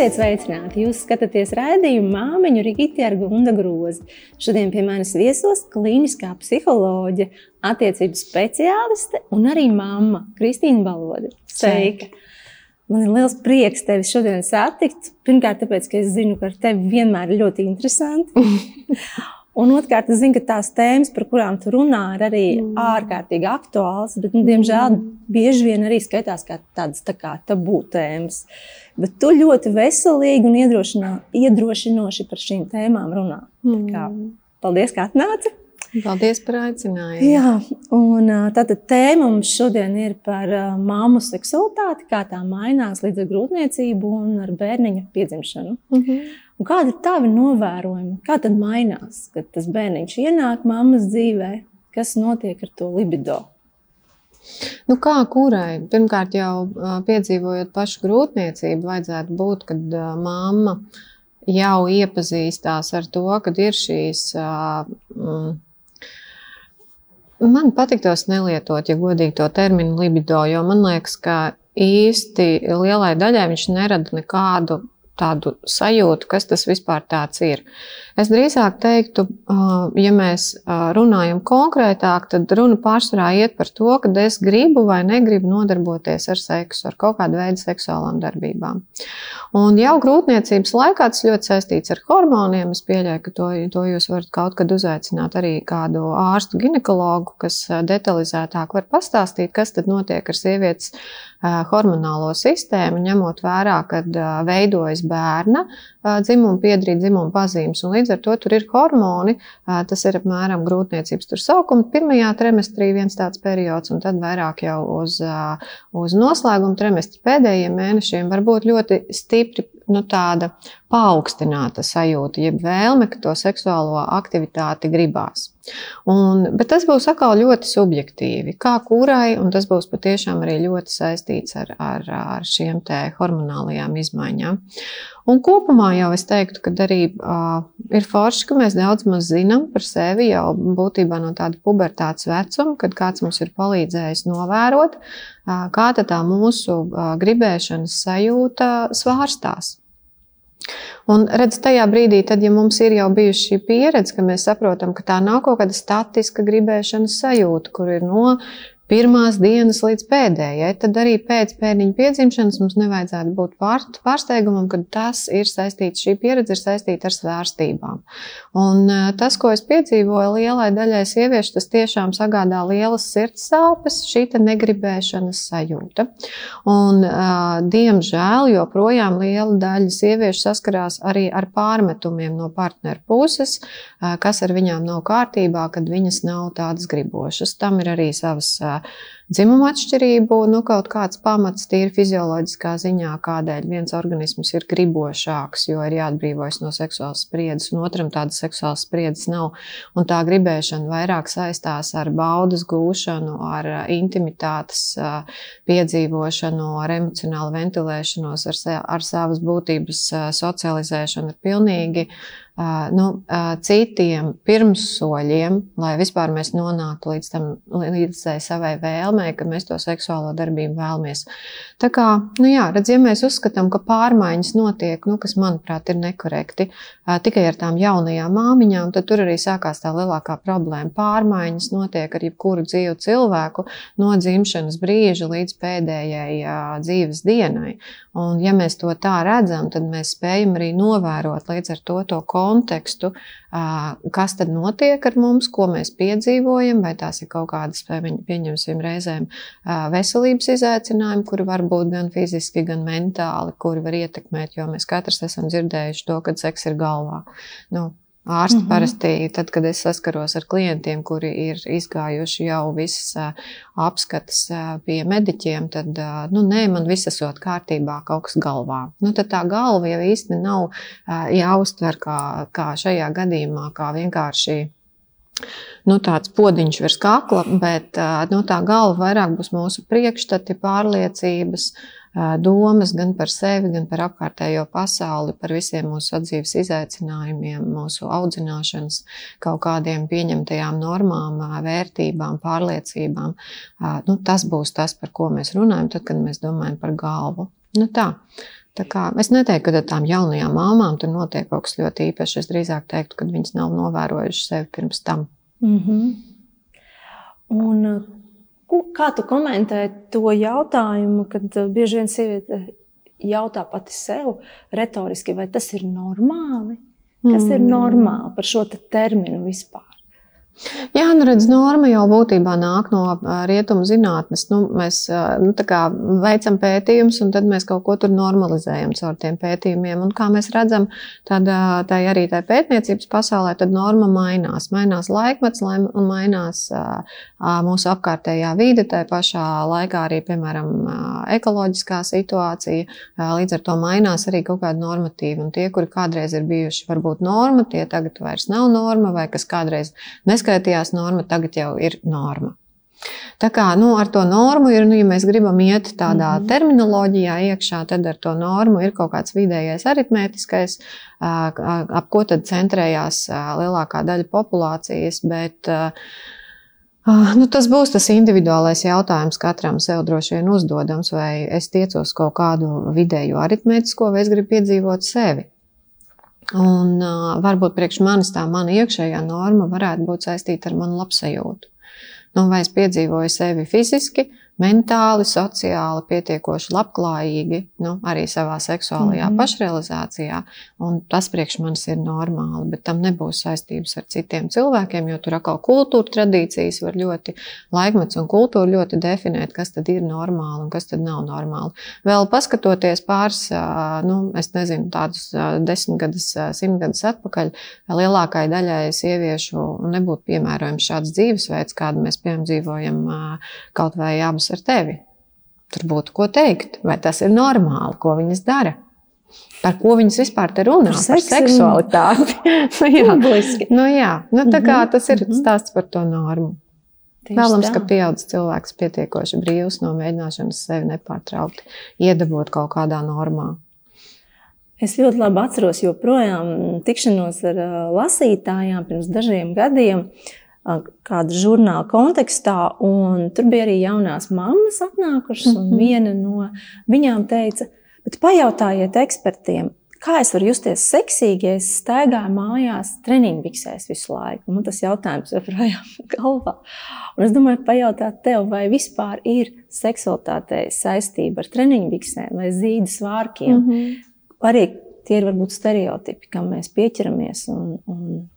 Esiet sveicināti! Jūs skatāties raidījumu māmiņu Rīgīti ar Gunda grozi. Šodien pie manis viesos klīniskā psiholoģe, attiecību speciāliste un arī mamma Kristīna Balode. Sveika! Man ir liels prieks tevi šodien satikt. Pirmkārt, tāpēc, ka es zinu, ka ar tevi vienmēr ir ļoti interesanti. Un otrkārt, es zinu, ka tās tēmas, par kurām tu runā, ir arī mm. ārkārtīgi aktuāls, bet, nu, diemžēl, mm. bieži vien arī skaitās kā tādas tā kā tabū tēmas. Bet tu ļoti veselīgi un iedrošinoši par šīm tēmām runā. Mm. Kā, paldies, ka atnāci! Paldies par aicinājumu. Jā, un tātad tēma mums šodien ir par māmu seksualitāti, kā tā mainās līdz ar grūtniecību un ar bērniņa piedzimšanu. Mm -hmm. Un kādi ir tavi novērojumi? Kā tad mainās, kad tas bērniņš ienāk mammas dzīvē? Kas notiek ar to libido? Nu, kā kurai? Pirmkārt, jau piedzīvojot pašu grūtniecību, vajadzētu būt, kad mamma jau iepazīstās ar to, ka ir šīs. Mm, man patīk tos nelietot, ja godīgi to terminu libido, jo man liekas, ka īsti lielai daļai viņš nerada nekādu tādu sajūtu, kas tas vispār ir. Es drīzāk teiktu, ja mēs runājam konkrētāk, tad runa pārsvarā iet par to, ka es gribu vai negribu nodarboties ar seksu, ar kaut kādu veidu seksuālām darbībām. Un jau grūtniecības laikā tas ļoti saistīts ar hormoniem. Es pieļauju, ka to, to jūs varat kaut kad uzaicināt arī kādu ārstu ginekologu, kas detalizētāk var pastāstīt, kas tad notiek ar sievietes hormonālo sistēmu, ņemot vērā, kad veidojas bērna dzimuma piedrīt, dzimuma pazīmes. Un līdz ar to tur ir hormoni, tas ir apmēram grūtniecības tur saukuma. Pirmajā trimestrī viens tāds periods, un tad vairāk jau uz, uz noslēguma trimestra pēdējiem mēnešiem var būt ļoti stipri nu, tāda paaugstināta sajūta, jeb vēlme, ka to seksuālo aktivitāti gribās. Un, bet tas būs atkal ļoti subjektīvi, kā kurai, un tas būs patiešām arī ļoti saistīts ar, ar, ar šiem hormonālajām izmaiņām. Un kopumā jau es teiktu, ka arī uh, ir forši, ka mēs daudz maz zinām par sevi jau būtībā no tāda pubertātes vecuma, kad kāds mums ir palīdzējis novērot, uh, kā tā mūsu uh, gribēšanas sajūta svārstās. Un redz, tajā brīdī, tad, ja mums ir jau bijusi šī pieredze, ka mēs saprotam, ka tā nav kaut kāda statiska gribēšanas sajūta, kur ir no pirmās dienas līdz pēdējai, tad arī pēc bērniņa piedzimšanas mums nevajadzētu būt pār, pārsteigumam, ka tas ir saistīts, šī pieredze ir saistīta ar svārstībām. Un e, tas, ko es piedzīvoju lielai daļai sieviešu, tas tiešām sagādā lielas sirds sāpes, šī negribēšanas sajūta. Un, e, diemžēl joprojām liela daļa sieviešu saskarās arī ar pārmetumiem no partneru puses, e, kas ar viņām nav kārtībā, kad viņas nav tādas gribošas. Tam ir arī savas dzimuma atšķirību, nu, kaut kāds pamats tīri fizioloģiskā ziņā, kādēļ viens organisms ir gribošāks, jo ir jāatbrīvojas no seksuālas spriedzes, un otram tādas seksuālas spriedzes nav. Un tā gribēšana vairāk saistās ar baudas gūšanu, ar intimitātes piedzīvošanu, ar emocionālu ventilēšanos, ar, ar savas būtības socializēšanu, ar pilnīgi nu, citiem pirmssoļiem, lai vispār mēs nonāktu līdz, tam, līdz savai vēlmei, ka mēs to seksuālo darbību vēlamies. Tā kā, nu jā, redz, ja mēs uzskatām, ka pārmaiņas notiek, nu, kas manuprāt ir nekorekti, tikai ar tām jaunajām māmiņām, tad tur arī sākās tā lielākā problēma. Pārmaiņas notiek ar jebkuru dzīvu cilvēku no dzimšanas brīža līdz pēdējai dzīves dienai. Un, ja mēs to tā redzam, tad mēs spējam arī novērot līdz ar to, to kontekstu, kas tad notiek ar mums, ko mēs piedzīvojam, vai tās ir kaut kādas, pieņemsim, reizēm veselības izaicinājumi, kuri var būt gan fiziski, gan mentāli, kuri var ietekmēt, jo mēs katrs esam dzirdējuši to, ka seks ir galvā. Nu, Ārsti mm -hmm. parasti, tad, kad es saskaros ar klientiem, kuri ir izgājuši jau visas apskates pie mediķiem, tad, nu, nē, man viss esot kārtībā, kaut kas galvā. Nu, tad tā galva jau īsti nav jāuztver kā, kā šajā gadījumā, kā vienkārši nu, tāds podiņš virs kakla, bet nu, tā galva vairāk būs mūsu priekšstati, pārliecības, uh, domas gan par sevi, gan par apkārtējo pasauli, par visiem mūsu dzīves izaicinājumiem, mūsu audzināšanas, kaut kādiem pieņemtajām normām, vērtībām, pārliecībām. Nu, tas būs tas, par ko mēs runājam, tad, kad mēs domājam par galvu. Nu, tā. Kā, es neteiktu, ka tām jaunajām māmām tur notiek kaut kas ļoti īpašs. Es drīzāk teiktu, ka viņas nav novērojušas sevi pirms tam. Mm -hmm. Un, kā tu komentē to jautājumu, kad bieži vien sieviete jautā pati sev retoriski, vai tas ir normāli? Kas mm. ir normāli par šo te terminu vispār? Jā, nu redz, norma jau būtībā nāk no rietumu zinātnes. Nu, mēs nu, veicam pētījumus, un tad mēs kaut ko tur normalizējam caur tiem pētījumiem. Un kā mēs redzam, tad tā arī tā pētniecības pasaulē, norma mainās. Mainās laikmets, mainās mūsu apkārtējā vide, tā pašā laikā arī, piemēram, ekoloģiskā situācija. Līdz ar to mainās arī kaut kāda normatīva. Un tie, kuri kādreiz ir bijuši varbūt norma, tie tagad vairs nav norma, vai kas kādreiz neskaidrs neskaitījās norma, tagad jau ir norma. Tā kā nu, ar to normu ir, nu, ja mēs gribam iet tādā mm -hmm. terminoloģijā iekšā, tad ar to normu ir kaut kāds vidējais aritmētiskais, ap ko tad centrējās lielākā daļa populācijas. Bet, Nu, tas būs tas individuālais jautājums katram sev droši vien uzdodams, vai es tiecos kaut kādu vidēju aritmētisko, vai es gribu piedzīvot sevi. Un uh, varbūt priekš manis tā mana iekšējā norma varētu būt saistīta ar manu labsajūtu. Nu, vai es piedzīvoju sevi fiziski, mentāli, sociāli pietiekoši labklājīgi, nu, arī savā seksuālajā mm -hmm. pašrealizācijā. Tas priekš manis ir normāli, bet tam nebūs saistības ar citiem cilvēkiem, jo tur atkal kultūra tradīcijas var ļoti, laikmets un kultūra ļoti definēt, kas tad ir normāli un kas tad nav normāli. Vēl paskatoties pāris, nu, es nezinu, tādus desmit gadus, simt gadus atpakaļ, lielākai daļai sieviešu nebūtu piemērojams šāds dzīvesveids, kādu mēs, piemēram, dzīvojam kaut vai abas ar tevi. Tur būtu ko teikt, vai tas ir normāli, ko viņas dara. Par ko viņas vispār te runā? Par, par seksualitāti. nu, jā, nu, jā. Nu, tā kā mhm, tas ir mhm. stāsts par to normu. Vēlams, ka pieaugušs cilvēks pietiekoši brīvs no mēģināšanas sevi nepārtraukti iedabot kaut kādā normā. Es ļoti labi atceros, joprojām tikšanos ar lasītājām pirms dažiem gadiem. Uh, kāda žurnāla kontekstā, un tur bija arī jaunās mammas atnākušas, un mhm. viena no viņām teica, bet pajautājiet ekspertiem, kā es varu justies seksīgi, ja es staigāju mājās treniņbiksēs visu laiku. Man tas jautājums joprojām galvā. Un es domāju, pajautāt tev, vai vispār ir seksualitātei saistība ar treniņbiksēm vai zīdas vārkiem. Mm -hmm. Arī tie ir varbūt stereotipi, kam mēs pieķeramies. Un, un...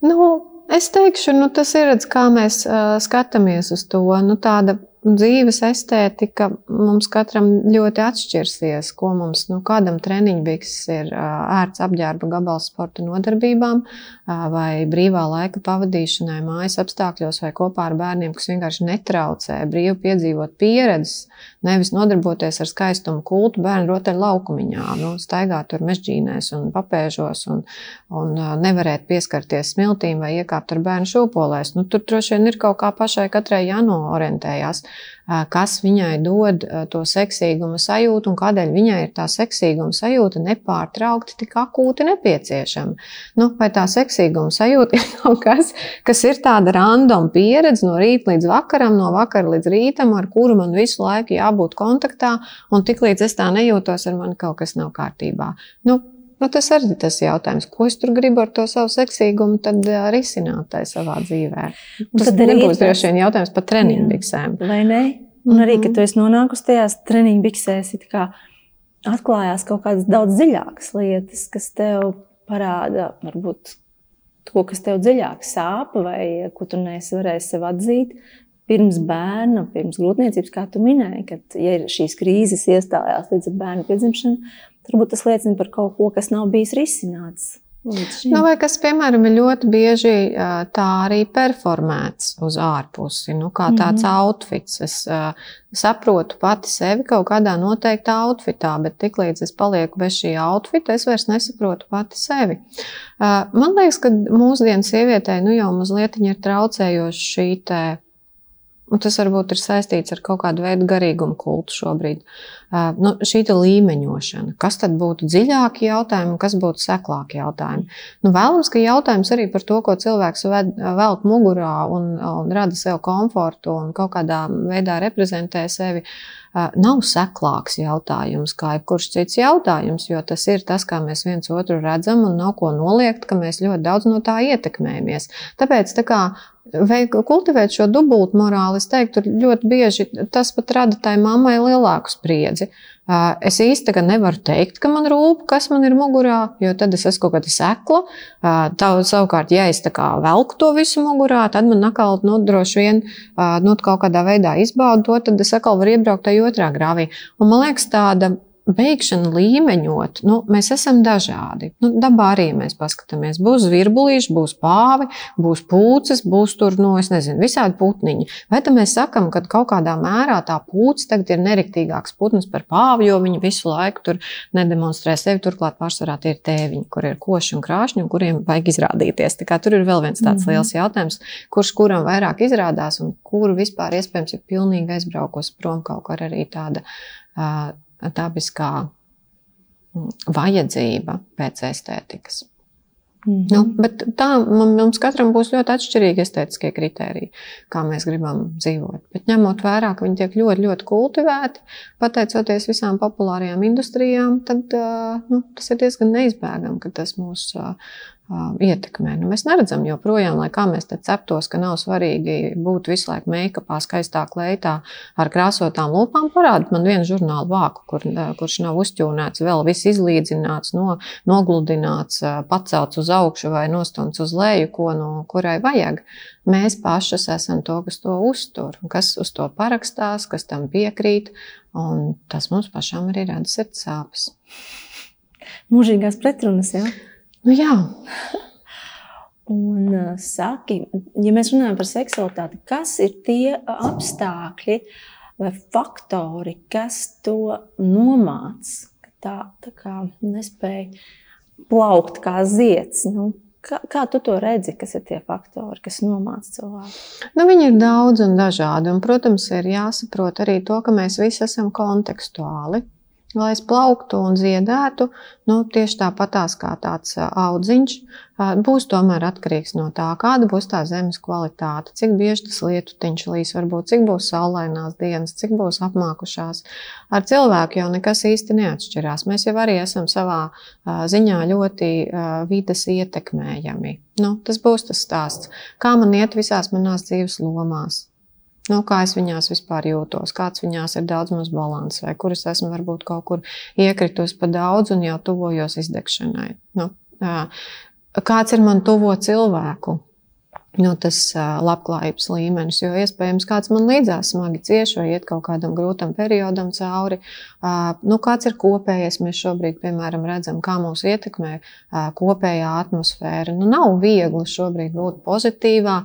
Nu, Es teikšu, nu, tas ir redz, kā mēs uh, skatāmies uz to. Nu, tāda dzīves estētika mums katram ļoti atšķirsies. Ko mums, nu, kādam treniņbiks ir ērts apģērba gabals sporta nodarbībām, vai brīvā laika pavadīšanai mājas apstākļos, vai kopā ar bērniem, kas vienkārši netraucē brīvi piedzīvot pieredzes, nevis nodarboties ar skaistumu kultu bērnu rotaļu laukumiņā, nu, staigāt tur mežģīnēs un papēžos un, un nevarēt pieskarties smiltīm vai iekāpt ar bērnu šūpolēs. Nu, tur droši vien ir kaut kā pašai katrai jānoorientējās kas viņai dod to seksīguma sajūtu un kādēļ viņai ir tā seksīguma sajūta nepārtraukti tik akūti nepieciešama. Nu, vai tā seksīguma sajūta ir kaut kas, kas ir tāda random pieredze no rīta līdz vakaram, no vakara līdz rītam, ar kuru man visu laiku jābūt kontaktā, un tiklīdz es tā nejūtos, ar mani kaut kas nav kārtībā. Nu, Nu, tas arī ir tas jautājums, ko es tur gribu ar to savu seksīgumu tad, risināt savā dzīvē. Tas nebūs droši vien jautājums par treniņu biksēm. Vai ne? Un arī, kad mhm. tu esi nonākusi tajās treniņu biksēs, atklājās kaut kādas daudz dziļākas lietas, kas tev parāda, varbūt to, kas tev dziļāk sāp, vai ko tu neesi varējis sev atzīt. Pirms bērna, pirms grūtniecības, kā tu minēji, kad ja šīs krīzes iestājās līdz bērnu piedzimšanai, Varbūt tas liecina par kaut ko, kas nav bijis risināts. Nu, vai kas, piemēram, ir ļoti bieži tā arī performēts uz ārpusi, nu, kā tāds mm -hmm. outfits. Es uh, saprotu pati sevi kaut kādā noteiktā outfitā, bet tiklīdz es palieku bez šī outfita, es vairs nesaprotu pati sevi. Uh, man liekas, ka mūsdienu sievietei nu, jau mazliet ir traucējoši šī te Un tas varbūt ir saistīts ar kaut kādu veidu garīgumu kultu šobrīd. Uh, nu, šī līmeņošana, kas tad būtu dziļāki jautājumi kas būtu seklāki jautājumi? Nu, vēlams, ka jautājums arī par to, ko cilvēks ved, velk mugurā un, un rada sev komfortu un kaut kādā veidā reprezentē sevi. Nav seklāks jautājums kā jebkurš cits jautājums, jo tas ir tas, kā mēs viens otru redzam, un nav ko noliegt, ka mēs ļoti daudz no tā ietekmējamies. Tāpēc tā kā Vai kultivēt šo dubultu morāli, es teiktu, ļoti bieži tas pat rada tai mammai lielāku spriedzi. Es īsti nevaru teikt, ka man rūp, kas man ir mugurā, jo tad es esmu kaut kāda sekla. Tā savukārt, ja es velku to visu mugurā, tad man atkal nu, droši vien nu, kaut kādā veidā izbaudu to, tad es atkal varu iebraukt tajā otrā grāvī. Un man liekas, tāda beigšana līmeņot, nu, mēs esam dažādi. Nu, dabā arī mēs paskatāmies. Būs virbulīši, būs pāvi, būs pūces, būs tur, nu, es nezinu, visādi putniņi. Vai tad mēs sakam, ka kaut kādā mērā tā pūce tagad ir nerektīgāks putns par pāvi, jo viņi visu laiku tur nedemonstrē sevi. Turklāt pārsvarā tie ir tēviņi, kur ir koši un krāšņi, un kuriem vajag izrādīties. Tā kā tur ir vēl viens tāds mm -hmm. liels jautājums, kurš kuram vairāk izrādās un kuru vispār iespējams ir pilnīgi aizbraukusi prom kaut kur arī tāda. Uh, dabiskā mm, vajadzība pēc estētikas. Mm -hmm. nu, bet tā mums katram būs ļoti atšķirīgi estētiskie kriteriji, kā mēs gribam dzīvot. Bet ņemot vērā, ka viņi tiek ļoti, ļoti kultivēti, pateicoties visām populārajām industrijām, tad nu, tas ir diezgan neizbēgami, ka tas mūs ietekmē. Nu, mēs neredzam joprojām, lai kā mēs te ceptos, ka nav svarīgi būt visu laiku make-upā, skaistā kleitā ar krāsotām lūpām. Parādiet man vienu žurnālu vāku, kur, kurš nav uzķūnēts, vēl viss izlīdzināts, no, nogludināts, pacelts uz augšu vai nostumts uz leju, ko no kurai vajag. Mēs pašas esam to, kas to uztur, kas uz to parakstās, kas tam piekrīt, un tas mums pašam arī rada sirds sāpes. Mūžīgās pretrunas, jā. Ja? Nu, jā. Un uh, saki, ja mēs runājam par seksualitāti, kas ir tie apstākļi vai faktori, kas to nomāca? Tā, tā kā nespēja plaukt kā zieds. Nu, kā, kā tu to redzi, kas ir tie faktori, kas nomāca cilvēku? Nu, viņi ir daudz un dažādi. Un, protams, ir jāsaprot arī to, ka mēs visi esam kontekstuāli. Lai es plauktu un ziedētu, nu, tieši tāpatās kā tāds audziņš, būs tomēr atkarīgs no tā, kāda būs tā zemes kvalitāte, cik bieži tas lietutiņš līs, varbūt cik būs saulainās dienas, cik būs apmākušās. Ar cilvēku jau nekas īsti neatšķirās. Mēs jau arī esam savā ziņā ļoti vides ietekmējami. Nu, tas būs tas stāsts, kā man iet visās manās dzīves lomās Nu, kā es viņās vispār jūtos, kāds viņās ir daudz maz balans, vai kur es esmu varbūt kaut kur iekritus pa daudz un jau tuvojos izdegšanai. Nu, kāds ir man tuvo cilvēku nu, tas labklājības līmenis. Jo iespējams, kāds man līdzās smagi cieš vai iet kaut kādam grūtam periodam cauri. Nu, kāds ir kopējais? Mēs šobrīd, piemēram, redzam, kā mūs ietekmē kopējā atmosfēra. Nu, nav viegli šobrīd būt pozitīvā,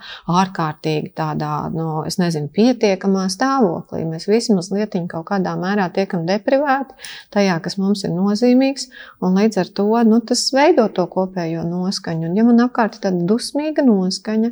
ārkārtīgi tādā, no, es nezinu, pietiekamā stāvoklī. Mēs visi mazliet kaut kādā mērā tiekam deprivēti tajā, kas mums ir nozīmīgs, un līdz ar to nu, tas veido to kopējo noskaņu. Un, ja man apkārt ir tāda dusmīga noskaņa,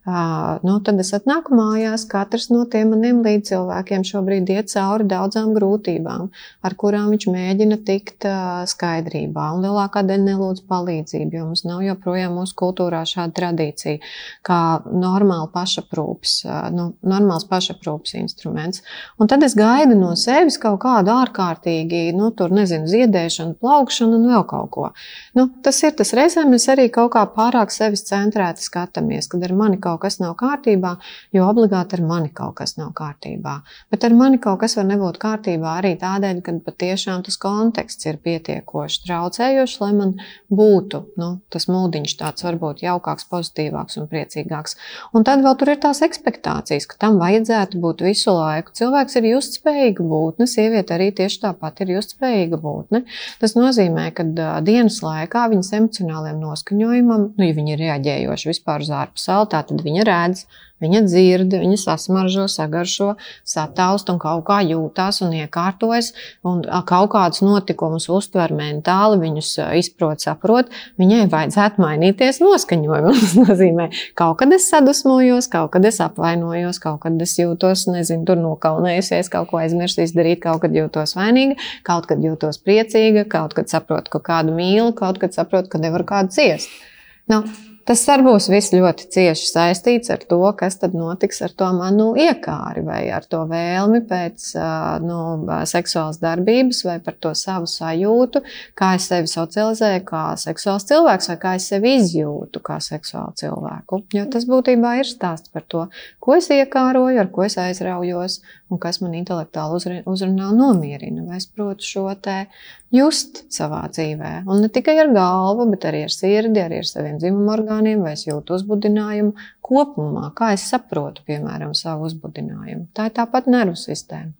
nu, tad es atnāku mājās. Katrs no tiem maniem līdzcilvēkiem šobrīd iet cauri daudzām grūtībām, ar kurām viņš mēģina tikt skaidrībā. Un lielākā daļa nelūdz palīdzību, jo mums nav joprojām mūsu kultūrā šāda tradīcija, kā normāla pašaprūpes, nu, normāls pašaprūpes instruments. Un tad es gaidu no sevis kaut kādu ārkārtīgi, nu, tur nezinu, ziedēšanu, plaukšanu un vēl kaut ko. Nu, tas ir tas reizēm mēs arī kaut kā pārāk sevis centrēti skatāmies, kad ar mani kaut kas nav kārtībā, jo obligāti ar mani kaut kas nav kārtībā. Bet ar mani kaut kas var nebūt kārtībā arī tādēļ, ka patiešām tas konteksts ir pietiekoši traucējošs, lai man būtu nu, tas mūdiņš tāds varbūt jaukāks, pozitīvāks un priecīgāks. Un tad vēl tur ir tās expectācijas, ka tam vajadzētu būt visu laiku. Cilvēks ir justspējīga būtne, sieviete arī tieši tāpat ir justspējīga būtne. Tas nozīmē, ka dienas laikā viņas emocionālajiem noskaņojumam, nu, ja viņi ir reaģējoši vispār uz ārpasauli, pasauli, tad viņa redz, viņa dzird, viņa sasmaržo, sagaršo, sataust un kaut kā jūtās un iekārtojas. Un kaut kādus notikumus uztver mentāli, viņus izprot, saprot. Viņai vajadzētu mainīties noskaņojumu. Tas nozīmē, kaut kad es sadusmojos, kaut kad es apvainojos, kaut kad es jūtos, nezinu, tur nokaunējusies, kaut ko aizmirsu izdarīt, kaut kad jūtos vainīga, kaut kad jūtos priecīga, kaut kad saprotu, ka kādu mīlu, kaut kad saprotu, ka nevaru kādu ciest. Nu, Tas var būt ļoti cieši saistīts ar to, kas tad notiks ar to manu iekāri, vai ar to vēlmi pēc nu, seksuālas darbības, vai par to savu sajūtu, kā es sevi socializēju, kā seksuāls cilvēks, vai kā es sevi izjūtu kā seksuālu cilvēku. Jo tas būtībā ir stāsts par to, ko es iekāroju, ar ko es aizraujos, un kas man intelektuāli uzrunā un nomierina. Vai es protu šo te just savā dzīvē. Un ne tikai ar galvu, bet arī ar sirdi, arī ar saviem dzimuma orgāniem, vai es jūtu uzbudinājumu kopumā, kā es saprotu, piemēram, savu uzbudinājumu. Tā ir tāpat nervu sistēma.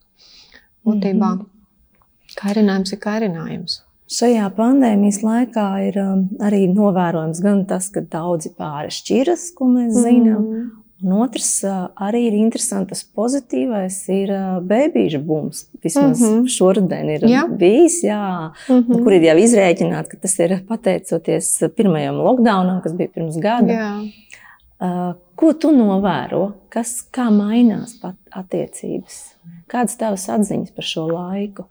Būtībā mm -hmm. kairinājums ir kairinājums. Šajā pandēmijas laikā ir um, arī novērojams gan tas, ka daudzi pāri šķiras, ko mēs zinām, mm -hmm. Un otrs arī ir interesants, tas pozitīvais ir bērnu bums. Vismaz mm -hmm. šodien ir jā. bijis, jā, mm -hmm. kur ir jau izrēķināts, ka tas ir pateicoties pirmajam lockdownam, kas bija pirms gada. Jā. Ko tu novēro? Kas, kā mainās attiecības? Kādas tavas atziņas par šo laiku?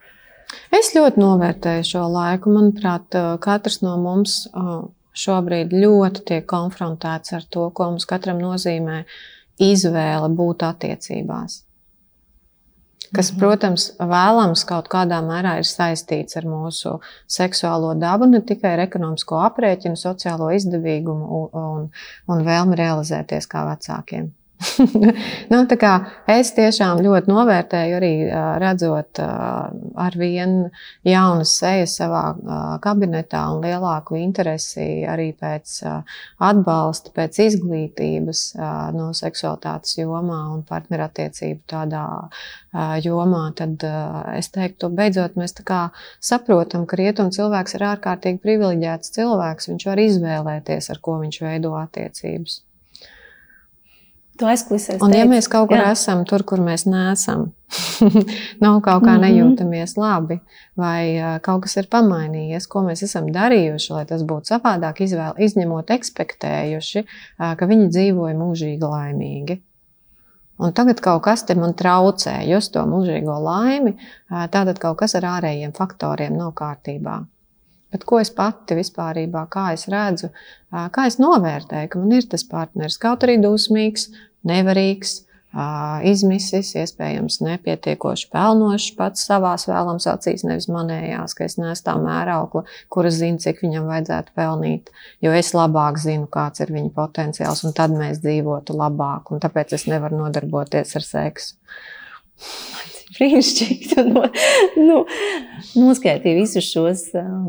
Es ļoti novērtēju šo laiku. Manuprāt, katrs no mums šobrīd ļoti tiek konfrontēts ar to, ko mums katram nozīmē izvēle būt attiecībās. Kas, mhm. protams, vēlams kaut kādā mērā ir saistīts ar mūsu seksuālo dabu, ne tikai ar ekonomisko aprēķinu, sociālo izdevīgumu un, un vēlmi realizēties kā vecākiem. nu, es tiešām ļoti novērtēju, arī redzot ar vienu jaunas sejas savā kabinetā un lielāku interesi arī pēc atbalsta, pēc izglītības no seksualitātes jomā un partnerattiecību tādā jomā. Tad es teiktu, beidzot mēs saprotam, ka rietumu cilvēks ir ārkārtīgi privileģēts cilvēks. Viņš var izvēlēties, ar ko viņš veido attiecības. Tu aizklisēsi. Un, ja mēs kaut kur jā. esam, tur, kur mēs neesam, nav kaut kā mm -hmm. nejūtamies labi, vai kaut kas ir pamainījies, ko mēs esam darījuši, lai tas būtu savādāk, izvēle, izņemot ekspektējuši, ka viņi dzīvoja mūžīgi laimīgi. Un tagad kaut kas te man traucē, just to mūžīgo laimi, tātad kaut kas ar ārējiem faktoriem nav kārtībā. Bet ko es pati vispār, kā es redzu, kā es novērtēju, ka man ir tas partneris, kaut arī dusmīgs, nevarīgs, izmisis, iespējams, nepietiekoši pelnošs pats savās vēlams acīs, nevis manējās, ka es nesu tā mēraukla, kura zina, cik viņam vajadzētu pelnīt, jo es labāk zinu, kāds ir viņa potenciāls, un tad mēs dzīvotu labāk, un tāpēc es nevaru nodarboties ar seksu brīnišķīgi no, nu, noskaitīja visus šos,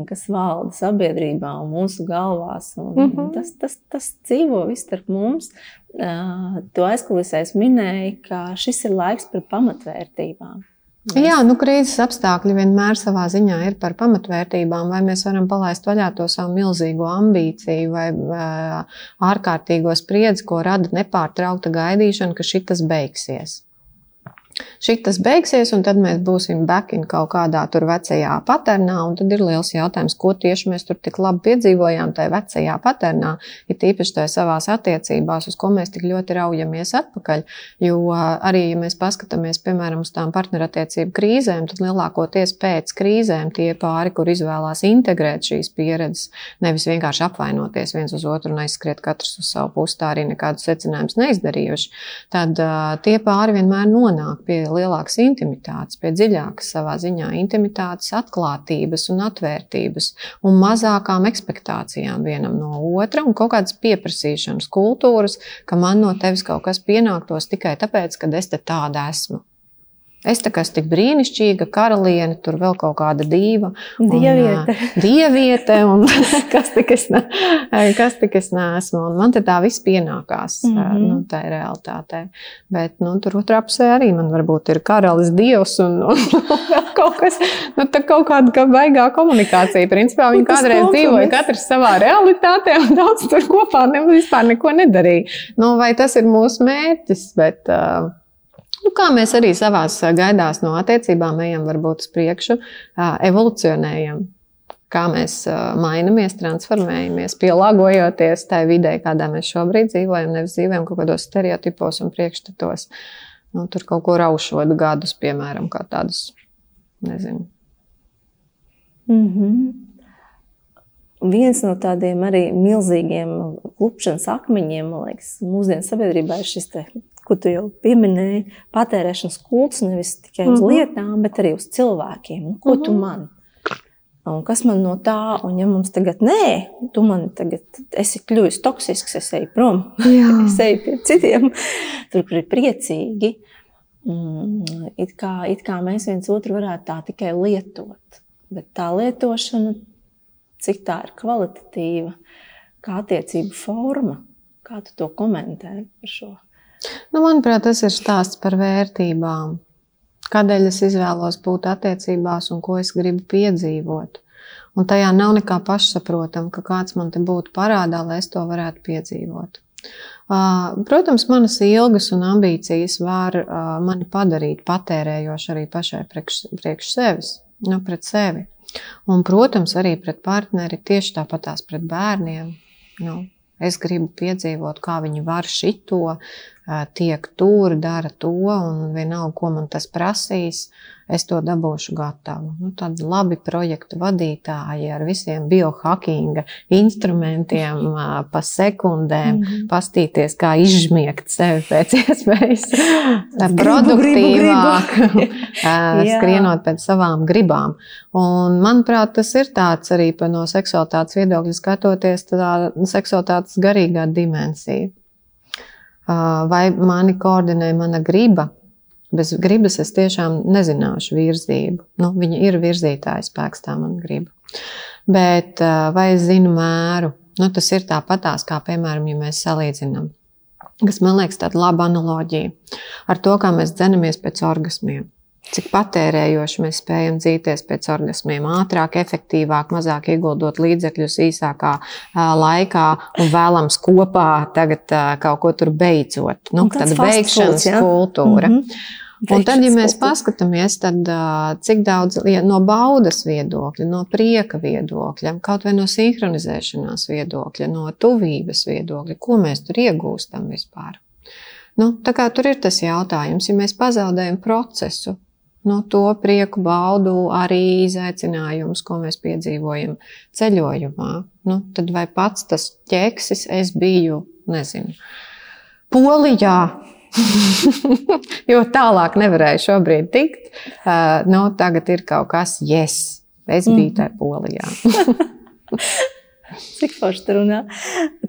kas valda sabiedrībā un mūsu galvās. Un mm -hmm. tas, tas, tas dzīvo viss starp mums. Tu aizkulisēs minēji, ka šis ir laiks par pamatvērtībām. Jā, nu, krīzes apstākļi vienmēr savā ziņā ir par pamatvērtībām. Vai mēs varam palaist vaļā to savu milzīgo ambīciju vai ārkārtīgo spriedzi, ko rada nepārtraukta gaidīšana, ka šis beigsies. Šitas beigsies, un tad mēs būsim back in kaut kādā tur vecajā paternā. Tad ir liels jautājums, ko tieši mēs tur tik labi piedzīvojām tajā vecajā paternā, ir tīpaši tajā savās attiecībās, uz ko mēs tik ļoti raujamies atpakaļ. Jo arī, ja mēs paskatāmies, piemēram, uz tām partnerattiecību krīzēm, tad lielākoties pēc krīzēm tie pāri, kur izvēlās integrēt šīs pieredzes, nevis vienkārši apvainoties viens uz otru un aizskriet katrs uz savu pusi, tā arī nekādus secinājumus neizdarījuši, tad uh, tie pāri vienmēr nonāk pie lielākas intimitātes, pie dziļākas savā ziņā intimitātes, atklātības un atvērtības un mazākām expectācijām vienam no otra un kaut kādas pieprasīšanas kultūras, ka man no tevis kaut kas pienāktos tikai tāpēc, ka es te tāda esmu. Es tā kā esmu tik brīnišķīga, karaliene, tur vēl kaut kāda dīva. Dieviete. Un, dieviete, un kas tik es, ne, kas tik es neesmu. Un man te tā viss pienākās. Mm -hmm. nu, tā ir realitāte. Bet nu, tur otrā pusē arī man varbūt ir karalis dievs un, un kaut kas, nu, tā kaut kāda kā baigā komunikācija. Principā viņi kādreiz dzīvoja katrs savā realitātē un daudz tur kopā ne, vispār neko nedarīja. Nu, vai tas ir mūsu mērķis? Bet, uh, Nu, kā mēs arī savā gaidās no attiecībām ejam, varbūt uz priekšu, evolucionējam. Kā mēs mainamies, transformējamies, pielāgojoties tai vidē, kādā mēs šobrīd dzīvojam, nevis dzīvojam kaut kādos stereotipos un priekšstatos. Nu, tur kaut ko raušot gadus, piemēram, kā tādus, nezinu. Mm -hmm. viens no tādiem arī milzīgiem klupšanas akmeņiem, man liekas, mūsdienu sabiedrībā ir šis ko tu jau pieminēji, patērēšanas kults nevis tikai uz mm -hmm. lietām, bet arī uz cilvēkiem. Nu, ko mm -hmm. tu man? Un kas man no tā, un ja mums tagad nē, tu man tagad esi kļuvis toksisks, es eju prom, es eju pie citiem, tur, kur ir priecīgi. Mm, it, kā, it kā mēs viens otru varētu tā tikai lietot, bet tā lietošana cik tā ir kvalitatīva, kā attiecība forma. Kā tu to komentē par šo? Nu, manuprāt, tas ir stāsts par vērtībām. Kādēļ es izvēlos būt attiecībās un ko es gribu piedzīvot. Un tajā nav nekā pašsaprotama, ka kāds man te būtu parādā, lai es to varētu piedzīvot. Protams, manas ilgas un ambīcijas var mani padarīt patērējoši arī pašai priekš, priekš sevis, nu, pret sevi. Un, protams, arī pret partneri tieši tāpatās pret bērniem. Nu, es gribu piedzīvot, kā viņi var šito, tiek tur, dara to, un vienalga, ko man tas prasīs es to dabūšu gatavu. Nu, tādi labi projektu vadītāji ar visiem biohackinga instrumentiem, pa sekundēm, mm -hmm. pastīties, kā izžmiegt sevi pēc iespējas produktīvāk, skrienot pēc savām gribām. Un, manuprāt, tas ir tāds arī no seksualitātes viedokļa skatoties, tā seksualitātes garīgā dimensija. Vai mani koordinē mana griba? Bez gribas es tiešām nezināšu virzību. Nu, viņa ir virzītāja spēks, tā man grib. Bet vai es zinu mēru? Nu, tas ir tāpatās, kā piemēram, ja mēs salīdzinām. Kas man liekas, tāda laba analoģija ar to, kā mēs dzenamies pēc orgasmiem. Cik patērējoši mēs spējam dzīties pēc orgasmiem, ātrāk, efektīvāk, mazāk ieguldot līdzekļus īsākā laikā un vēlams kopā tagad kaut ko tur beidzot. Nu, tāda beigšanas ja? kultūra. Mm -hmm. Un tad, ja mēs paskatāmies, tad cik daudz no baudas viedokļa, no prieka viedokļa, kaut vai no sinhronizēšanās viedokļa, no tuvības viedokļa, ko mēs tur iegūstam vispār? Nu, tā kā tur ir tas jautājums, ja mēs pazaudējam procesu, no to prieku baudu arī izaicinājumus, ko mēs piedzīvojam ceļojumā, nu, tad vai pats tas ķeksis es biju, nezinu, Polijā, jo tālāk nevarēju šobrīd tikt. Uh, nu, tagad ir kaut kas, yes, es biju mm. tajā polijā. Cik forši tur runā.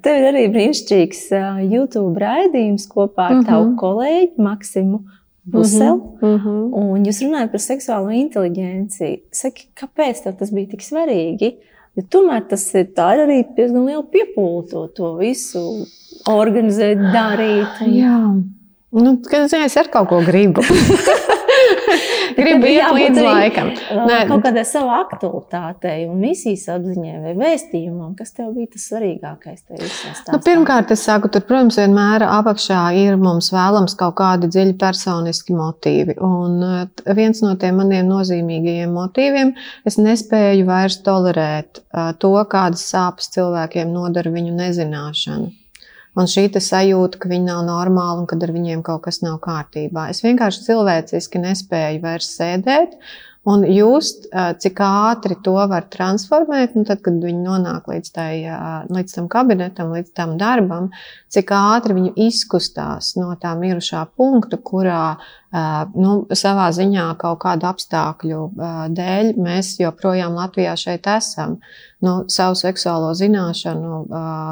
Tev ir arī brīnišķīgs YouTube raidījums kopā ar mm -hmm. tavu kolēģi Maksimu Buselu. Mm -hmm. Un jūs runājat par seksuālo inteliģenci. Saki, kāpēc tas bija tik svarīgi? Jo tomēr tas ir, ir arī diezgan liela piepūle to, to visu organizēt, darīt. Un... Jā. Nu, kad es ar kaut ko gribu. gribu iet līdz laikam. Nē, kaut kādai savai aktualitātei un misijas apziņai vai vēstījumam, kas tev bija tas svarīgākais? Nu, pirmkārt, es saku, tur, protams, vienmēr apakšā ir mums vēlams kaut kādi dziļi personiski motīvi. Un viens no tiem maniem nozīmīgajiem motīviem, es nespēju vairs tolerēt to, kādas sāpes cilvēkiem nodara viņu nezināšana. Un šī sajūta, ka viņi nav normāli un ka ar viņiem kaut kas nav kārtībā. Es vienkārši cilvēciski nespēju vairs sēdēt un just, cik ātri to var transformēt. Nu, tad, kad viņi nonāk līdz, tai, līdz tam kabinetam, līdz tam darbam, cik ātri viņi izkustās no tā mirušā punkta, kurā nu, savā ziņā kaut kādu apstākļu dēļ mēs joprojām Latvijā šeit esam. Nu, savu seksuālo zināšanu,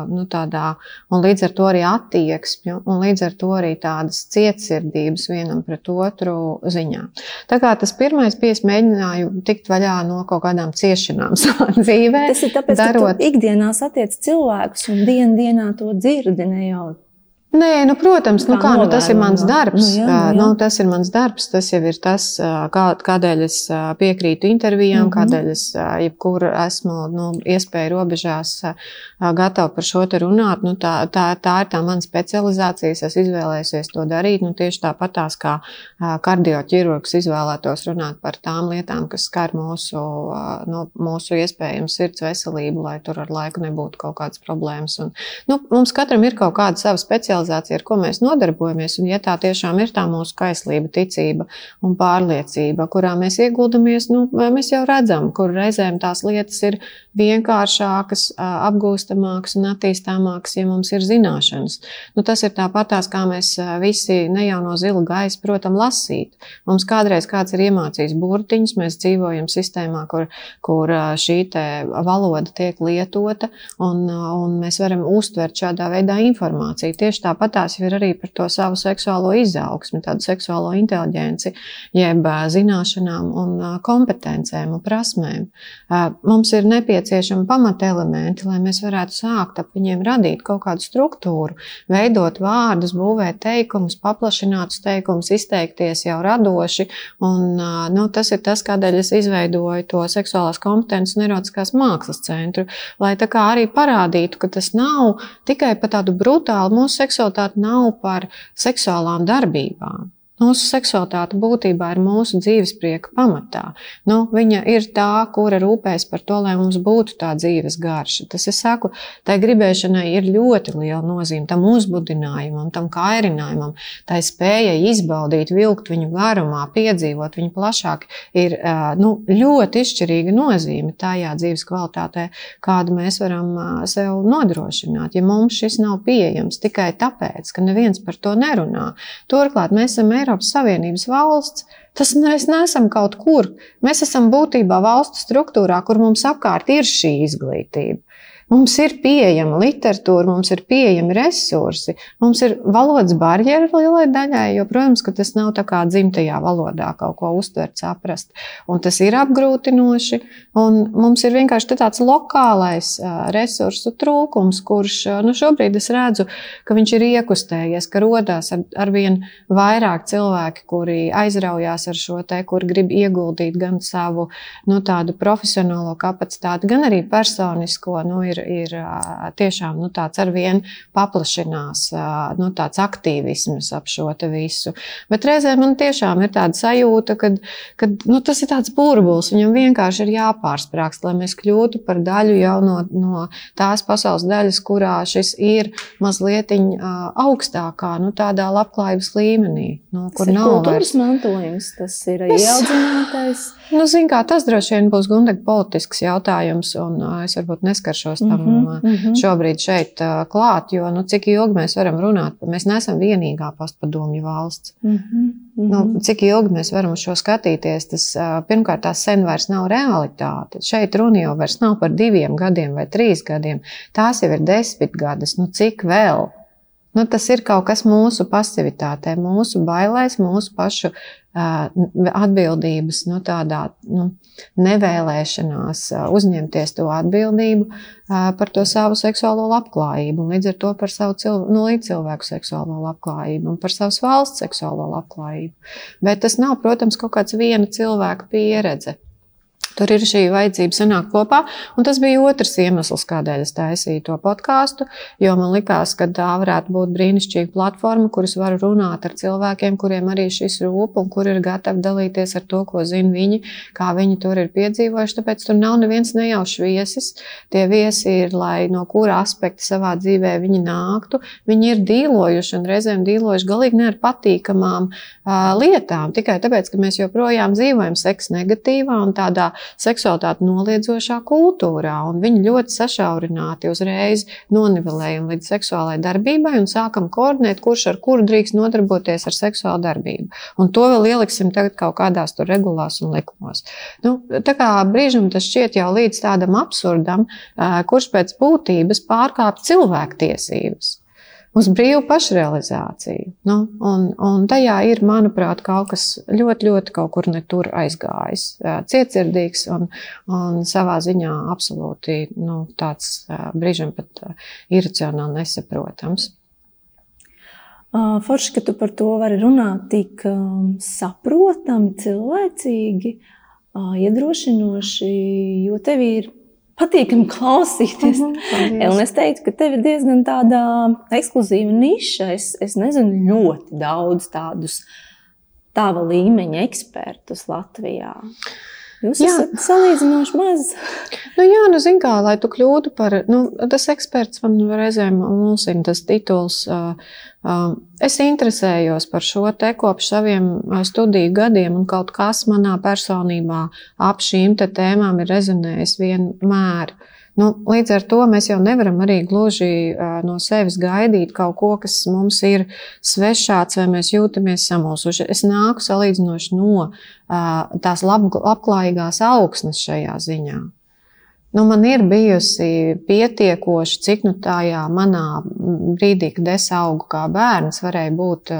nu, tādā, un līdz ar to arī attieksmi, un līdz ar to arī tādas cietsirdības vienam pret otru ziņā. Tā kā tas pirmais bija, es mēģināju tikt vaļā no kaut kādām ciešanām savā dzīvē. Tas ir tāpēc, darot... ka tu ikdienā satiec cilvēkus un dien dienā to dzirdi ne jau Nē, nu, protams, nu, kā, nu, tas ir mans darbs. Nu, jā, nu, jā. Nu, tas ir mans darbs. Tas jau ir tas, kā, kādēļ es piekrītu intervijām, mm -hmm. kādēļ es jebkur esmu nu, iespēju robežās gatava par šo te runāt. Nu, tā, tā, tā ir tā mana specializācija. Es izvēlējusies to darīt. Nu, tieši tāpat tās kā kardioķirurgs izvēlētos runāt par tām lietām, kas skar mūsu, nu, mūsu iespējams sirds veselību, lai tur ar laiku nebūtu kaut kādas problēmas. Un, nu, mums katram ir kaut kāda sava specialitāte socializācija, ar ko mēs nodarbojamies, un ja tā tiešām ir tā mūsu kaislība, ticība un pārliecība, kurā mēs ieguldamies, nu, mēs jau redzam, kur reizēm tās lietas ir vienkāršākas, apgūstamākas un attīstāmākas, ja mums ir zināšanas. Nu, tas ir tāpatās, kā mēs visi ne jau no zila gaisa, protam, lasīt. Mums kādreiz kāds ir iemācījis burtiņus, mēs dzīvojam sistēmā, kur, kur šī valoda tiek lietota, un, un mēs varam uztvert šādā veidā informāciju. Tieši tāpat tās ir arī par to savu seksuālo izaugsmi, tādu seksuālo inteligenci, jeb zināšanām un kompetencēm un prasmēm. Mums ir nepieciešami pamatelementi, lai mēs varētu sākt ap viņiem radīt kaut kādu struktūru, veidot vārdus, būvēt teikumus, paplašinātus teikumus, izteikties jau radoši. Un, nu, tas ir tas, kādēļ es izveidoju to seksuālās kompetences un erotiskās mākslas centru, lai tā kā arī parādītu, ka tas nav tikai par tādu brutālu, mūsu seksualitāte nav par seksuālām darbībām. Mūsu seksualitāte būtībā ir mūsu dzīves prieka pamatā. Nu, viņa ir tā, kura rūpēs par to, lai mums būtu tā dzīves garša. Tas, es saku, tai gribēšanai ir ļoti liela nozīme, tam uzbudinājumam, tam kairinājumam, tai spējai izbaudīt, vilkt viņu garumā, piedzīvot viņu plašāk, ir nu, ļoti izšķirīga nozīme tajā dzīves kvalitātē, kādu mēs varam sev nodrošināt. Ja mums šis nav pieejams tikai tāpēc, ka neviens par to nerunā, turklāt mēs esam Eiropā. Eiropas Savienības valsts. Tas mēs neesam kaut kur. Mēs esam būtībā valstu struktūrā, kur mums apkārt ir šī izglītība. Mums ir pieejama literatūra, mums ir pieejami resursi, mums ir valodas barjera lielai daļai, jo, protams, tas nav tā kā dzimtajā valodā kaut ko uztvert, saprast. Un tas ir apgrūtinoši, mums ir vienkārši tāds lokālais resursu trūkums, kurš nu, šobrīd es redzu, ka viņš ir iekustējies, ka rodās ar, ar vien vairāk cilvēki, kuri aizraujās ar šo te, kur grib ieguldīt gan savu nu, profesionālo kapacitāti, gan arī personisko. Nu, ir, ir tiešām nu, tāds arvien paplašinās, nu, tāds aktīvisms ap šo visu. Bet reizē man tiešām ir tāda sajūta, ka nu, tas ir tāds burbulis, viņam vienkārši ir jāpārsprāgst, lai mēs kļūtu par daļu jau no, no tās pasaules daļas, kurā šis ir mazliet augstākā, nu, tādā labklājības līmenī. Nu, kur tas nav kultūras vairs... mantojums, tas ir ieaudzinātais. Nu, zin, kā, tas droši vien būs gundīgi politisks jautājums, un es varbūt neskaršos tam mm -hmm. šobrīd šeit klāt, jo nu, cik ilgi mēs varam runāt, mēs neesam vienīgā postpadomju valsts. Mm -hmm. Nu, cik ilgi mēs varam uz šo skatīties, tas pirmkārt tās sen vairs nav realitāte. Šeit runa jau vairs nav par diviem gadiem vai trīs gadiem, tās jau ir desmit gadus, nu cik vēl? Nu, tas ir kaut kas mūsu pasivitātē, mūsu bailēs, mūsu pašu atbildības, nu, tādā nu, nevēlēšanās uzņemties to atbildību par to savu seksuālo labklājību, un līdz ar to par savu cilvēku, nu, līdzcilvēku seksuālo labklājību un par savas valsts seksuālo labklājību. Bet tas nav, protams, kaut kāds viena cilvēka pieredze. Tur ir šī vajadzība sanākt kopā, un tas bija otrs iemesls, kādēļ es taisīju to podkāstu. Jo man likās, ka tā varētu būt brīnišķīga platforma, kuras varu runāt ar cilvēkiem, kuriem arī šis rūp, un kuri ir gatavi dalīties ar to, ko zina viņi, kā viņi tur ir piedzīvojuši. Tāpēc tur nav neviens nejaušs viesis. Tie viesi ir, lai no kura aspekta savā dzīvē viņi nāktu. Viņi ir dīlojuši un reizēm dīlojuši galīgi ne ar patīkamām uh, lietām, tikai tāpēc, ka mēs joprojām dzīvojam seksa negatīvā un tādā seksualitāti noliedzošā kultūrā, un viņi ļoti sašaurināti uzreiz nonivelējam līdz seksuālai darbībai un sākam koordinēt, kurš ar kuru drīkst nodarboties ar seksuālu darbību. Un to vēl ieliksim tagad kaut kādās tur regulās un likumos. Nu, tā kā brīžam tas šķiet jau līdz tādam absurdam, kurš pēc būtības pārkāpj cilvēktiesības uz brīvu pašrealizāciju. Nu, un, un tajā ir, manuprāt, kaut kas ļoti, ļoti kaut kur netur aizgājis. Cietsirdīgs un, un savā ziņā absolūti nu, tāds brīžam pat iracionāli nesaprotams. Forši, ka tu par to vari runāt tik saprotami, cilvēcīgi, iedrošinoši, jo tev ir patīkami klausīties. Uh -huh, un es teiktu, ka tev ir diezgan tāda ekskluzīva niša. Es, es nezinu ļoti daudz tādus tava līmeņa ekspertus Latvijā. Jūs jā. esat salīdzinoši maz. Nu, jā, nu, zin kā, lai tu kļūtu par, nu, tas eksperts man reizēm mulsina tas tituls. Uh, es interesējos par šo te kopš saviem studiju gadiem, un kaut kas manā personībā ap šīm tēmām ir rezonējis vienmēr. Uh, Nu, līdz ar to mēs jau nevaram arī gluži uh, no sevis gaidīt kaut ko, kas mums ir svešāds, vai mēs jūtamies samulsuši. Es nāku salīdzinoši no uh, tās lab, labklājīgās augsnes šajā ziņā. Nu, man ir bijusi pietiekoši, cik nu tajā manā brīdī, kad es augu kā bērns, varēja būt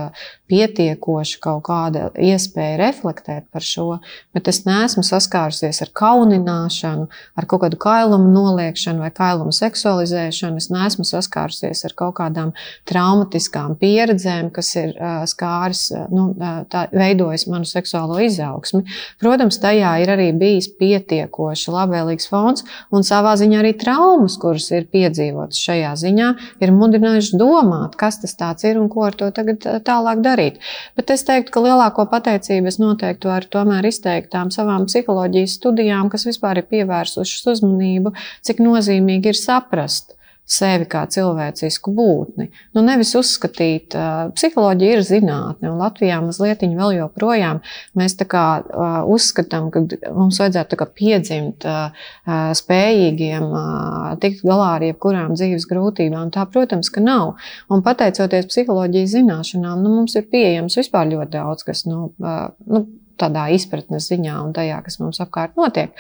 pietiekoši kaut kāda iespēja reflektēt par šo, bet es neesmu saskārusies ar kaunināšanu, ar kaut kādu kailumu noliekšanu vai kailumu seksualizēšanu. Es neesmu saskārusies ar kaut kādām traumatiskām pieredzēm, kas ir skāris, nu, tā, veidojis manu seksuālo izaugsmi. Protams, tajā ir arī bijis pietiekoši labvēlīgs fons un savā ziņā arī traumas, kuras ir piedzīvotas šajā ziņā, ir mudinājušas domāt, kas tas ir un ko ar to tagad tālāk darīt darīt. Bet es teiktu, ka lielāko pateicību es noteikti varu tomēr izteikt tām savām psiholoģijas studijām, kas vispār ir pievērsušas uzmanību, cik nozīmīgi ir saprast sevi kā cilvēcisku būtni. Nu, nevis uzskatīt, ka uh, psiholoģija ir zinātne, un Latvijā mazliet vēl joprojām mēs kā, uh, uzskatām, ka mums vajadzētu kā, piedzimt uh, spējīgiem tikt galā ar jebkurām dzīves grūtībām. Tā, protams, ka nav. Un pateicoties psiholoģijas zināšanām, nu, mums ir pieejams vispār ļoti daudz, kas nu, nu, tādā izpratnes ziņā un tajā, kas mums apkārt notiek.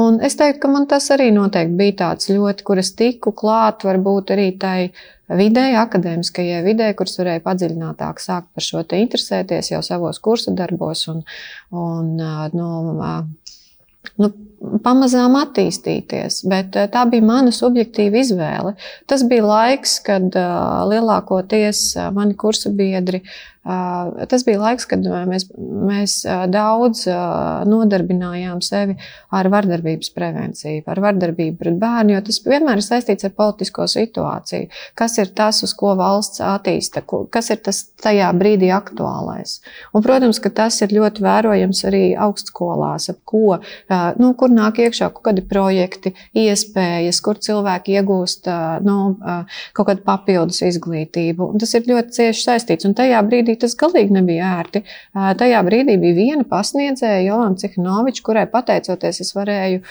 Un es teiktu, ka man tas arī noteikti bija tāds ļoti, kur es tiku klāt, varbūt arī tai vidē, akadēmiskajai vidē, kuras varēja padziļinātāk sākt par šo te interesēties jau savos kursu darbos un, un nu, nu, pamazām attīstīties. Bet tā bija mana subjektīva izvēle. Tas bija laiks, kad lielākoties mani kursu biedri uh, Tas bija laiks, kad mēs, mēs daudz nodarbinājām sevi ar vardarbības prevenciju, ar vardarbību pret bērnu, jo tas vienmēr ir saistīts ar politisko situāciju. Kas ir tas, uz ko valsts attīsta, kas ir tas tajā brīdī aktuālais. Un, protams, ka tas ir ļoti vērojams arī augstskolās, ap ko, nu, kur nāk iekšā kaut kādi projekti, iespējas, kur cilvēki iegūst nu, kaut kādu papildus izglītību. Un tas ir ļoti cieši saistīts. Un tajā brīdī brīdī tas galīgi nebija ērti. Tajā brīdī bija viena pasniedzēja, Jolanta Cihnoviča, kurai pateicoties, es varēju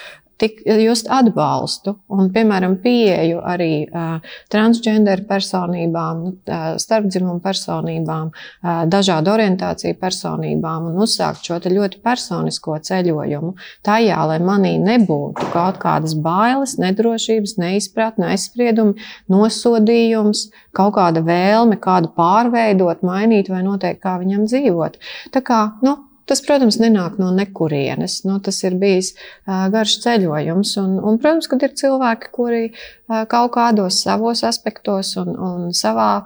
tik, just atbalstu un, piemēram, pieeju arī uh, transgenderu personībām, uh, starpdzimumu personībām, uh, dažādu orientāciju personībām un uzsākt šo ļoti personisko ceļojumu tajā, lai manī nebūtu kaut kādas bailes, nedrošības, neizpratne, aizspriedumi, nosodījums, kaut kāda vēlme kādu pārveidot, mainīt vai noteikt, kā viņam dzīvot. Tā kā, nu, Tas, protams, nenāk no nekurienes. Nu, tas ir bijis garš ceļojums. Un, un, protams, kad ir cilvēki, kuri kaut kādos savos aspektos un, un savā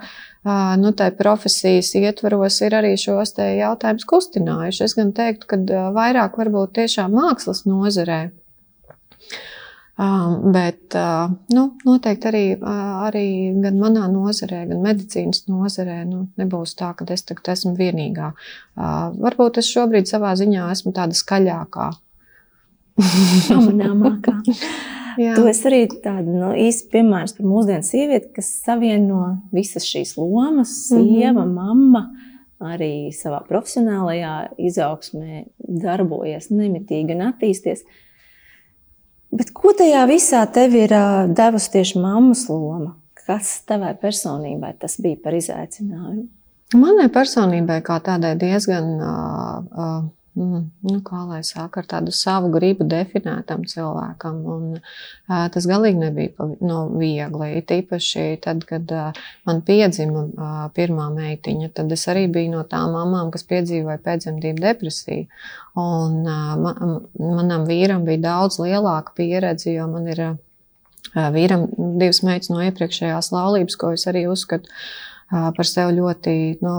nu, profesijas ietvaros ir arī šos jautājumus kustinājuši. Es gan teiktu, ka vairāk varbūt tiešām mākslas nozarē Bet nu, noteikti arī, arī gan manā nozarē, gan medicīnas nozarē nu, nebūs tā, ka es tagad esmu vienīgā. Varbūt es šobrīd savā ziņā esmu tāda skaļākā. Pamanāmākā. Tu esi arī tāda nu, īsta piemērs par mūsdienu sievieti, kas savieno visas šīs lomas, sieva, mm -hmm. mamma, arī savā profesionālajā izaugsmē darbojas nemitīgi un attīstīties. Bet ko tajā visā tev ir devusi tieši mammas loma? Kas tavai personībai tas bija par izaicinājumu? Manai personībai kā tādai diezgan uh, uh, Mm, nu, kā lai saka, ar tādu savu gribu definētam cilvēkam. Un, uh, tas galīgi nebija nu, viegli. It īpaši tad, kad uh, man piedzima uh, pirmā meitiņa, tad es arī biju no tām mamām, kas piedzīvoja pēcdzemdību depresiju. Un, uh, man, manam vīram bija daudz lielāka pieredze, jo man ir uh, vīram divas meitas no iepriekšējās laulības, ko es arī uzskatu par sevi ļoti nu,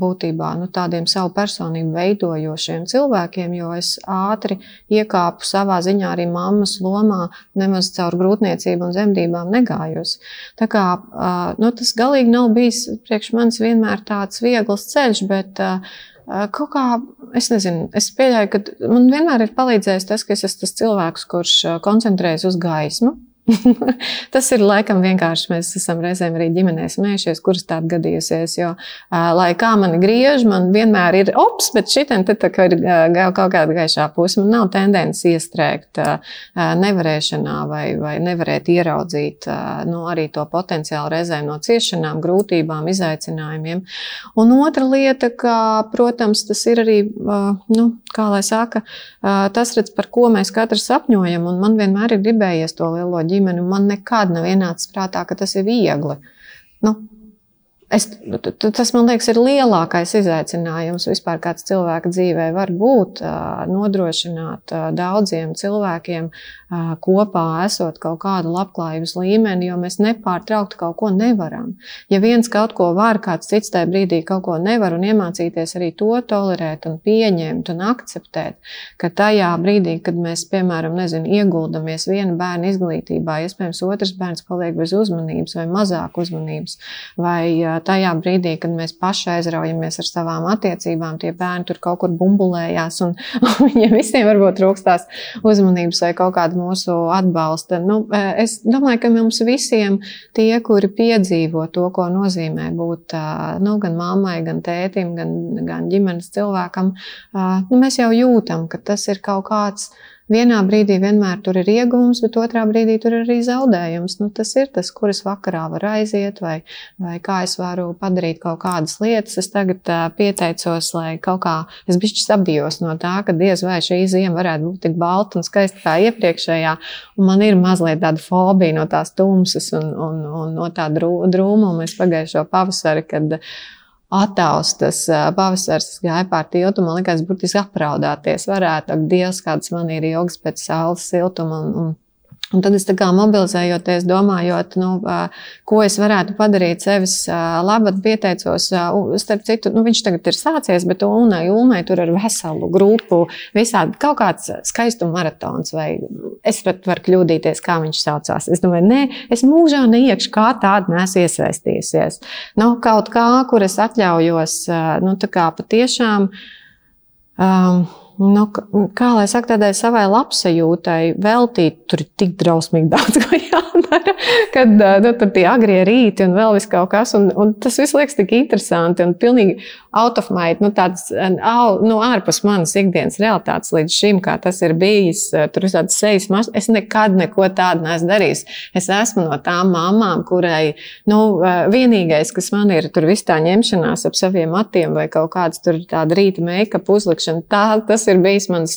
būtībā nu, tādiem savu personību veidojošiem cilvēkiem, jo es ātri iekāpu savā ziņā arī mammas lomā, nemaz caur grūtniecību un zemdībām negājos. Tā kā nu, tas galīgi nav bijis priekš manis vienmēr tāds viegls ceļš, bet kaut kā, es nezinu, es pieļauju, ka man vienmēr ir palīdzējis tas, ka es esmu tas cilvēks, kurš koncentrējas uz gaismu. Tas ir laikam vienkārši. Mēs esam reizēm arī ģimenē smējušies, kuras tāda gadījusies. Jo, lai kā man griež, man vienmēr ir ops, bet šī te ir kaut kāda gaišā puse. Man nav tendence iestrēgt nevarēšanā vai, vai nevarēt ieraudzīt nu, arī to potenciālu reizēm no ciešanām, grūtībām, izaicinājumiem. Un otra lieta, ka, protams, tas ir arī, nu, kā lai saka, tas, redz, par ko mēs katrs sapņojam. Un man vienmēr ir gribējies to lielo ģimeni ģimeni, man nekad nav ienācis prātā, ka tas ir viegli. Nu, Es, tas, man liekas, ir lielākais izaicinājums vispār, kāds cilvēka dzīvē var būt. Nodrošināt daudziem cilvēkiem kopā esot kaut kādu labklājības līmeni, jo mēs nepārtraukti kaut ko nevaram. Ja viens kaut ko var, kāds cits tajā brīdī kaut ko nevar, un iemācīties arī to tolerēt, un pieņemt un akceptēt, ka tajā brīdī, kad mēs, piemēram, nezinu, ieguldamies viena bērna izglītībā, iespējams, otrs bērns paliek bez uzmanības vai mazāk uzmanības. Vai, tajā brīdī, kad mēs paši aizraujamies ar savām attiecībām, tie bērni tur kaut kur bumbulējās, un, un viņiem visiem varbūt trūkstās uzmanības vai kaut kāda mūsu atbalsta. Nu, e, es domāju, ka mums visiem tie, kuri piedzīvo to, ko nozīmē būt nu, gan mammai, gan tētim, gan, gan ģimenes cilvēkam, nu, mēs jau jūtam, ka tas ir kaut kāds vienā brīdī vienmēr tur ir iegūms, bet otrā brīdī tur ir arī zaudējums. Nu, tas ir tas, kur es vakarā varu aiziet, vai, vai kā es varu padarīt kaut kādas lietas. Es tagad uh, pieteicos, lai kaut kā es bišķi sabijos no tā, ka diez vai šī ziema varētu būt tik balta un skaista kā iepriekšējā. Un man ir mazliet tāda fobija no tās tumsas un, un, un no tā drūmuma. Mēs pagājušo pavasari, kad ataustas pavasars gāja pār tiltu, man liekas, burtiski apraudāties varētu. Ak, Dievs, kāds man ir ilgs pēc saules siltuma un, un Un tad es mobilizējoties, domājot, nu, ko es varētu padarīt sevis labāk, pieteicos. Starp citu, nu, viņš tagad ir sācies, bet Unai Ulmai tur ir veselu grupu, visādi kaut kāds skaistuma maratons, vai es pat varu kļūdīties, kā viņš saucās. Es domāju, nē, es mūžā neiekšu kā tāda nesu iesaistījusies. Nu, kaut kā, kur es atļaujos, nu, tā kā patiešām. Um, nu, kā lai saka, tādai savai labsajūtai veltīt, tur ir tik drausmīgi daudz, ko jādara, kad nu, tur tie agrie rīti un vēl vis kaut kas, un, un tas viss liekas tik interesanti un pilnīgi out of my, nu, tāds, nu, ārpus manas ikdienas realitātes līdz šim, kā tas ir bijis, tur ir tāds sejas mašs, es nekad neko tādu neesmu darījis. Es esmu no tām mamām, kurai, nu, vienīgais, kas man ir, tur viss tā ņemšanās ap saviem matiem vai kaut kāds tur tāda rīta make-up uzlikšana, tā, tas tas ir bijis mans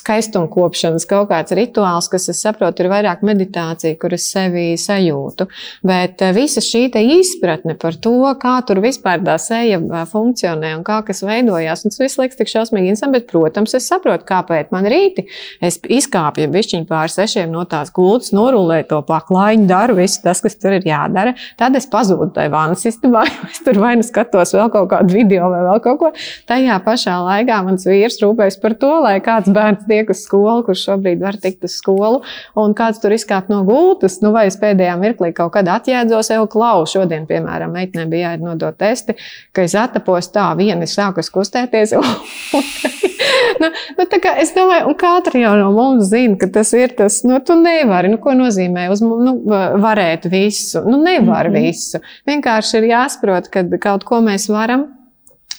skaistumkopšanas kaut kāds rituāls, kas, es saprotu, ir vairāk meditācija, kur es sevi sajūtu. Bet visa šī izpratne par to, kā tur vispār tā seja funkcionē un kā kas veidojās, un tas viss liekas tik šausmīgi interesanti, bet, protams, es saprotu, kāpēc man rīti es izkāpju bišķiņu pār sešiem no tās gultas, norulēju to paklājiņu, daru visu tas, kas tur ir jādara. Tad es pazūdu tajā vannas istabā, es tur vai nu skatos vēl kaut kādu video vai vēl kaut ko. Tajā pašā laikā mans vīrs rūpējas rūpējas par to, lai kāds bērns tiek uz skolu, kurš šobrīd var tikt uz skolu, un kāds tur izkāp no gultas, nu vai es pēdējā mirklī kaut kad atjēdzos, jau klausu. Šodien, piemēram, meitenei bija jānodot testi, ka es atapos tā, viena sākus kustēties. nu, nu, es domāju, un katra jau no mums zina, ka tas ir tas, nu, tu nevari, nu, ko nozīmē uz, nu, varēt visu. Nu, nevar mm -hmm. visu. Vienkārši ir jāsaprot, ka kaut ko mēs varam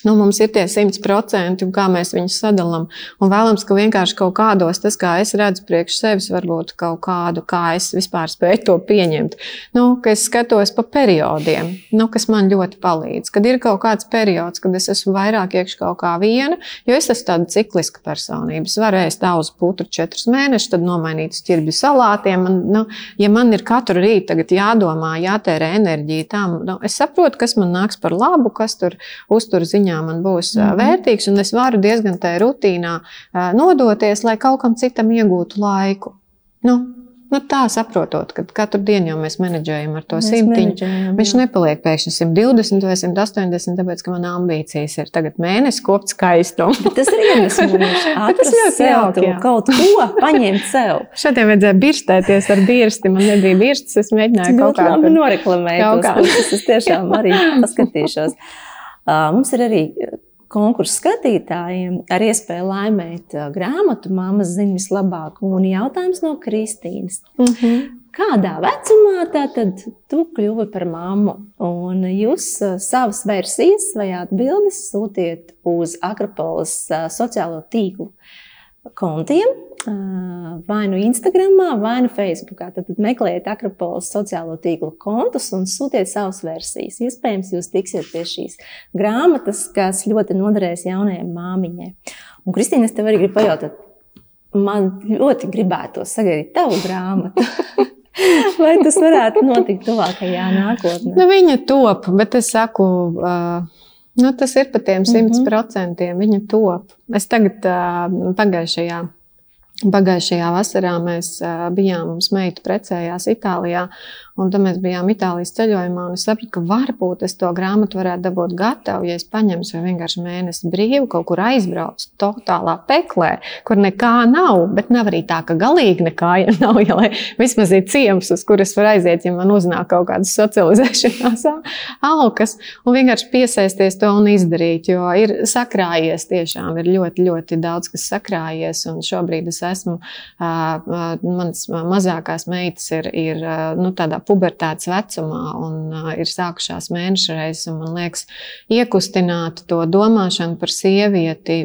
Nu, mums ir tie 100%, un kā mēs viņus sadalām. Un vēlams, ka vienkārši kaut kādos, tas, kā es redzu priekš sevis, varbūt kaut kādu, kā es vispār spēju to pieņemt. Nu, ka es skatos pa periodiem, nu, kas man ļoti palīdz. Kad ir kaut kāds periods, kad es esmu vairāk iekšā kaut kā viena, jo es esmu tāda cikliska personība. Es varu ēst daudz putru četrus mēnešus, tad nomainīt uz ķirbju salātiem. Man, nu, ja man ir katru rītu jādomā, jātērē enerģija tam, nu, es saprotu, kas man nāks par labu, kas tur uztur ziņā ziņā man būs mm -hmm. vērtīgs, un es varu diezgan tajā rutīnā nodoties, lai kaut kam citam iegūtu laiku. Nu, Nu, tā saprotot, ka katru dienu jau mēs menedžējam ar to mēs simtiņu. Viņš nepaliek pēkšņi 120 vai 180, tāpēc, ka manā ambīcijas ir tagad mēnesis kopt skaistumu. Bet tas ir iedvesmojoši. tas ļoti jauki. Kaut ko paņemt sev. Šodien vajadzēja birstēties ar birsti. Man nebija birstas, es mēģināju kaut kā noreklamēt. Kaut kā. Tas es tiešām arī paskatīšos. Mums ir arī konkursu skatītājiem ar iespēju laimēt grāmatu Māmas zina vislabāk. Un jautājums no Kristīnas. Mm -hmm. Kādā vecumā tad tu kļuvi par mammu? Un jūs savas versijas vai atbildes sūtiet uz Akropolis sociālo tīklu kontiem vai nu Instagram, vai nu Facebook. Tad meklējiet Akropolis sociālo tīklu kontus un sūtiet savas versijas. Iespējams, jūs tiksiet pie šīs grāmatas, kas ļoti noderēs jaunajai māmiņai. Un, Kristīne, es tev arī gribu pajautāt, man ļoti gribētos sagaidīt tavu grāmatu. Vai tas varētu notikt tuvākajā nākotnē? Nu, viņa top, bet es saku, uh, nu, tas ir par tiem simt procentiem. Viņa top. Es tagad uh, pagājušajā Pagājušajā vasarā mēs bijām, mums meita precējās Itālijā, Un tad mēs bijām Itālijas ceļojumā, es sapratu, ka varbūt es to grāmatu varētu dabūt gatavu, ja es paņemtu vai vienkārši mēnesi brīvu, kaut kur aizbraucu totālā peklē, kur nekā nav, bet nav arī tā, ka galīgi nekā ja nav. Ja, lai vismaz ir ciems, uz kuras var aiziet, ja man uznāk kaut kādas socializēšanās alkas, un vienkārši piesaisties to un izdarīt, jo ir sakrājies tiešām, ir ļoti, ļoti daudz, kas sakrājies, un šobrīd es esmu, manas mazākās meitas ir, ir nu, tādā pubertātes vecumā un ir sākušās mēneša reizes, un man liekas, iekustināt to domāšanu par sievieti.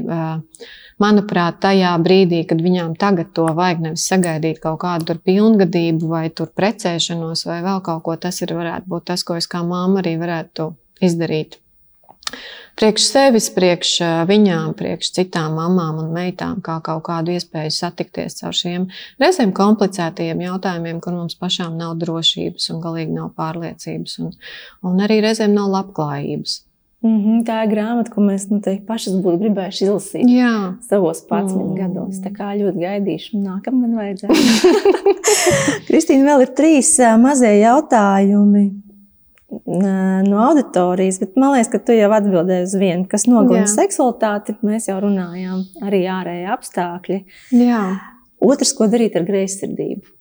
Manuprāt, tajā brīdī, kad viņām tagad to vajag, nevis sagaidīt kaut kādu pilngadību vai precēšanos vai vēl kaut ko, tas ir varētu būt tas, ko es kā māma arī varētu izdarīt priekš sevis, priekš viņām, priekš citām mamām un meitām, kā kaut kādu iespēju satikties ar šiem reizēm komplicētajiem jautājumiem, kur mums pašām nav drošības un galīgi nav pārliecības, un, un arī reizēm nav labklājības. Mm -hmm, tā ir grāmata, ko mēs nu, pašas būtu gribējuši izlasīt Jā. savos 11 mm. gados. Tā kā ļoti gaidīšu, nākamgad vajadzētu. Kristīna, vēl ir trīs mazie jautājumi no auditorijas, bet man liekas, ka tu jau atbildēji uz vienu, kas nogalina seksualitāti. Mēs jau runājām, arī ārēji apstākļi. Jā. Otrs, ko darīt ar greizsirdību?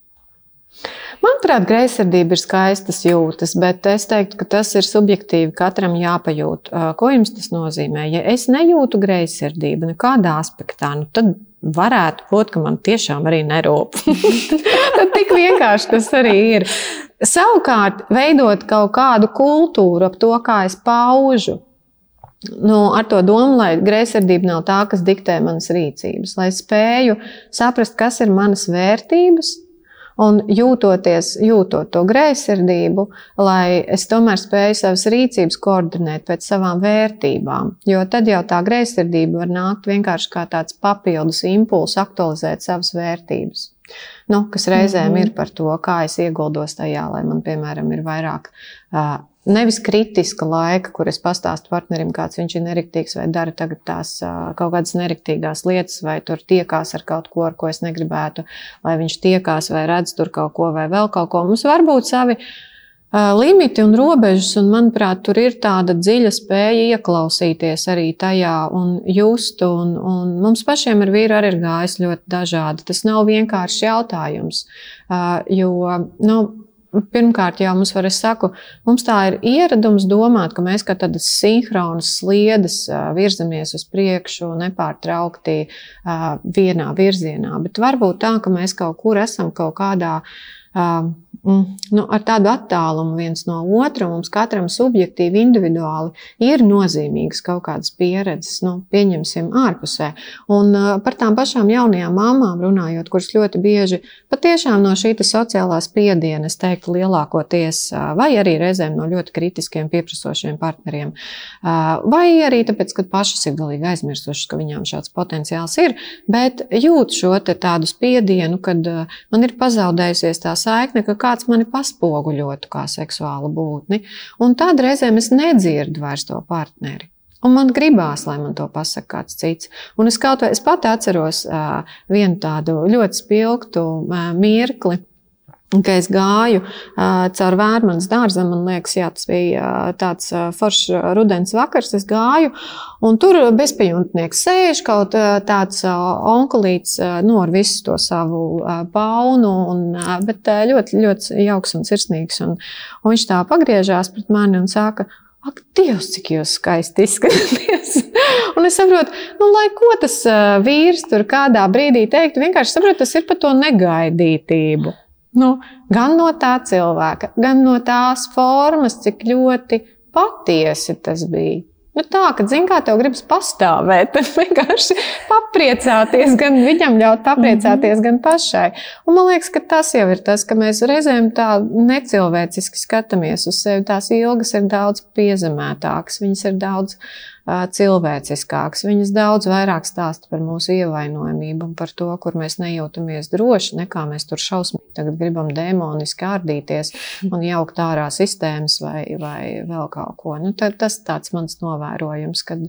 Manuprāt, greizsirdība ir skaistas jūtas, bet es teiktu, ka tas ir subjektīvi. Katram jāpajūt, ko jums tas nozīmē. Ja es nejūtu greizsirdību nekādā aspektā, nu tad varētu būt, ka man tiešām arī nerūp. tad tik vienkārši tas arī ir. Savukārt, veidot kaut kādu kultūru ap to, kā es paužu. Nu, ar to domu, lai greizsirdība nav tā, kas diktē manas rīcības, lai spēju saprast, kas ir manas vērtības, un jūtoties, jūtot to greizsirdību, lai es tomēr spēju savas rīcības koordinēt pēc savām vērtībām. Jo tad jau tā greizsirdība var nākt vienkārši kā tāds papildus impulss aktualizēt savas vērtības nu, kas reizēm mm -hmm. ir par to, kā es ieguldos tajā, lai man, piemēram, ir vairāk. Uh, Nevis kritiska laika, kur es pastāstu partnerim, kāds viņš ir nerektīgs, vai dara tās uh, kaut kādas nerektīgās lietas, vai tur tiekās ar kaut ko, ar ko es negribētu, lai viņš tiekās, vai redz tur kaut ko, vai vēl kaut ko. Mums var būt savi uh, limiti un robežas, un manuprāt, tur ir tāda dziļa spēja ieklausīties arī tajā un just. Un, un mums pašiem ar vīru arī ir gājis ļoti dažādi. Tas nav vienkārši jautājums, jo. Nu, Pirmkārt, jau mums var, saku, mums tā ir ieradums domāt, ka mēs kā tādas sinhronas sliedes virzamies uz priekšu nepārtraukti vienā virzienā. Bet varbūt tā, ka mēs kaut kur esam kaut kādā nu, ar tādu attālumu viens no otra. Mums katram subjektīvi, individuāli ir nozīmīgas kaut kādas pieredzes, nu, pieņemsim, ārpusē. Un uh, par tām pašām jaunajām mamām runājot, kuras ļoti bieži patiešām no šī sociālā spiediena, es teiktu, lielākoties, uh, vai arī reizēm no ļoti kritiskiem, pieprasošiem partneriem, uh, vai arī tāpēc, ka pašas ir galīgi aizmirsušas, ka viņām šāds potenciāls ir, bet jūt šo tādu spiedienu, kad man ir pazaudējusies tā saikne, ka kāds mani paspoguļotu kā seksuālu būtni. Un tad reizēm es nedzirdu vairs to partneri. Un man gribās, lai man to pasakā kāds cits. Un es kaut vai es pati atceros uh, vienu tādu ļoti spilgtu uh, mirkli. Kad es gāju uh, caur vērmanas dārzam, man liekas, jā, tas bija uh, tāds uh, foršs rudens vakars. Es gāju, un tur bezpajumtnieks sēž kaut uh, tāds uh, onkulīts, uh, nu, ar visu to savu uh, paunu, un, uh, bet uh, ļoti, ļoti jauks un sirsnīgs. Un, un viņš tā pagriežās pret mani un saka, ak, Dievs, cik jūs skaisti izskatāties! Un es saprotu, nu, lai ko tas uh, vīrs tur kādā brīdī teiktu, vienkārši saprotu, tas ir par to negaidītību. Nu, gan no tā cilvēka, gan no tās formas, cik ļoti patiesi tas bija. Nu tā, ka, zini, kā tev gribas pastāvēt, tad vienkārši papriecāties, gan viņam ļaut papriecāties, mm -hmm. gan pašai. Un man liekas, ka tas jau ir tas, ka mēs reizēm tā necilvēciski skatāmies uz sevi. Tās ilgas ir daudz piezemētākas, viņas ir daudz cilvēciskāks. Viņas daudz vairāk stāsta par mūsu ievainojamību un par to, kur mēs nejūtamies droši, nekā mēs tur šausmīgi tagad gribam demoniski ārdīties un jaukt ārā sistēmas vai, vai vēl kaut ko. Nu, tas tāds mans novērojums, kad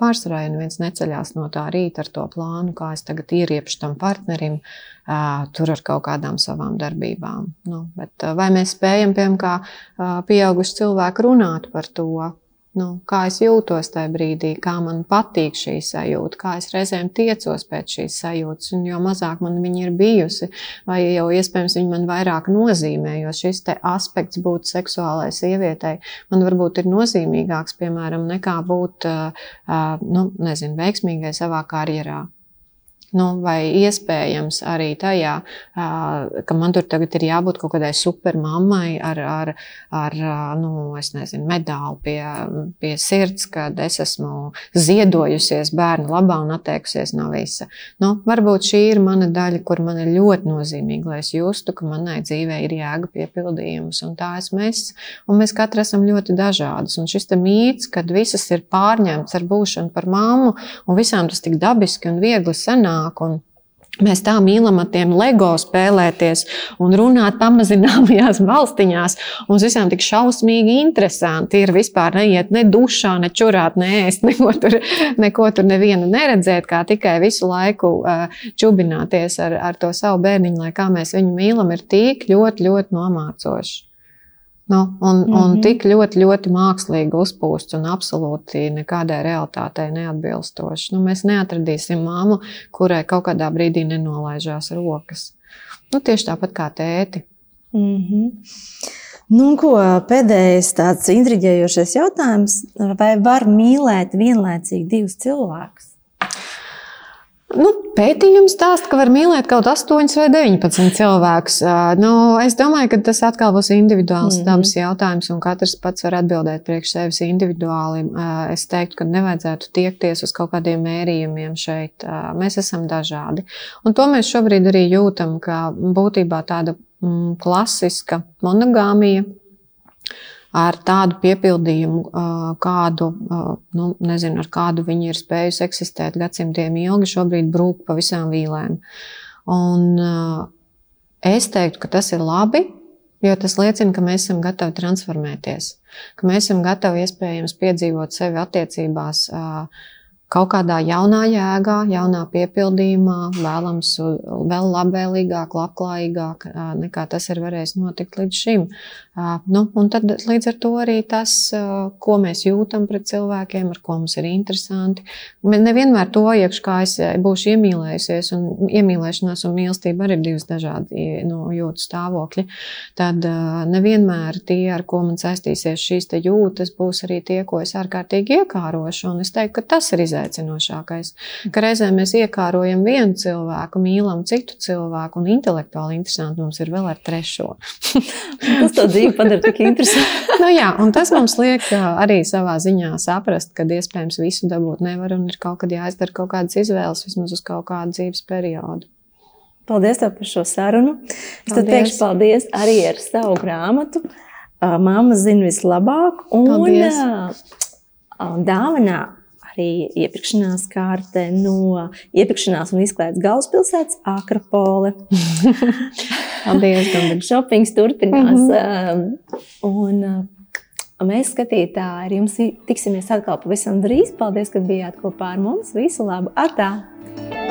pārsvarā ja neviens neceļās no tā rīta ar to plānu, kā es tagad ieriepšu tam partnerim. Tur ar kaut kādām savām darbībām. Nu, bet, vai mēs spējam, piemēram, kā pieauguši cilvēki, runāt par to, Nu, kā es jūtos tajā brīdī, kā man patīk šī sajūta, kā es reizēm tiecos pēc šīs sajūtas, un jo mazāk man viņa ir bijusi, vai jau iespējams viņa man vairāk nozīmē, jo šis aspekts būt seksuālai sievietei man varbūt ir nozīmīgāks, piemēram, nekā būt, nu, nezinu, veiksmīgai savā karjerā. Nu, vai iespējams arī tajā, ka man tur tagad ir jābūt kaut kādai supermammai ar, ar, ar nu, nezinu, medāli pie, pie sirds, kad es esmu ziedojusies bērnu labā un atteikusies no visa. Nu, varbūt šī ir mana daļa, kur man ir ļoti nozīmīga, lai es justu, ka manai dzīvē ir jēga piepildījums, un tā esmu es. Un mēs katrs esam ļoti dažādas. Un šis mīts, kad visas ir pārņemts ar būšanu par mammu, un visām tas tik dabiski un viegli sanāk sanāk. Un Mēs tā mīlam ar tiem LEGO spēlēties un runāt pamazināmajās valstiņās. Mums visiem tik šausmīgi interesanti ir vispār neiet ne dušā, ne čurāt, ne ēst, neko tur, neko tur nevienu neredzēt, kā tikai visu laiku uh, čubināties ar, ar to savu bērniņu, lai kā mēs viņu mīlam, ir tik ļoti, ļoti nomācoši. Nu, un, mm -hmm. un mhm. tik ļoti, ļoti mākslīgi uzpūsts un absolūti nekādai realitātei neatbilstoši. Nu, mēs neatradīsim māmu, kurai kaut kādā brīdī nenolaižās rokas. Nu, tieši tāpat kā tēti. Mm -hmm. Nu, ko, pēdējais tāds intriģējošais jautājums. Vai var mīlēt vienlaicīgi divus cilvēkus? Nu, pētījums stāsta, ka var mīlēt kaut 8 vai 19 cilvēkus. Nu, es domāju, ka tas atkal būs individuāls mm -hmm. dabas jautājums, un katrs pats var atbildēt priekš sevis individuāli. Es teiktu, ka nevajadzētu tiekties uz kaut kādiem mērījumiem šeit. Mēs esam dažādi. Un to mēs šobrīd arī jūtam, ka būtībā tāda mm, klasiska monogāmija ar tādu piepildījumu, kādu, nu, nezinu, ar kādu viņi ir spējuši eksistēt gadsimtiem ilgi, šobrīd brūk pa visām vīlēm. Un es teiktu, ka tas ir labi, jo tas liecina, ka mēs esam gatavi transformēties, ka mēs esam gatavi iespējams piedzīvot sevi attiecībās kaut kādā jaunā jēgā, jaunā piepildījumā, vēlams, vēl labvēlīgāk, labklājīgāk nekā tas ir varējis notikt līdz šim. Nu, un tad līdz ar to arī tas, ko mēs jūtam pret cilvēkiem, ar ko mums ir interesanti. Mēs nevienmēr to iekšā, kā es būšu iemīlējusies, un iemīlēšanās un mīlestība arī ir divas dažādi nu, jūtu stāvokļi. Tad nevienmēr tie, ar ko man saistīsies šīs jūtas, būs arī tie, ko es ārkārtīgi iekārošu. Un es teiktu, ka tas ir izaicinošākais. Ka reizēm mēs iekārojam vienu cilvēku, mīlam citu cilvēku, un intelektuāli interesanti mums ir vēl ar trešo. tas dzīvi padara tik interesantu. nu, jā, un tas mums liek arī savā ziņā saprast, ka iespējams visu dabūt nevar un ir kaut kad jāizdara kaut kādas izvēles vismaz uz kaut kādu dzīves periodu. Paldies tev par šo sarunu. Es paldies. teikšu paldies arī ar savu grāmatu. Māma zina vislabāk. Un paldies. dāvanā arī iepirkšanās kārte no iepirkšanās un izklaides galvaspilsētas Akropole. Paldies, Gundam. Šopings turpinās. Mm -hmm. Un uh, mēs skatītāji ar jums tiksimies atkal pavisam drīz. Paldies, ka bijāt kopā ar mums. Visu labu! Atā!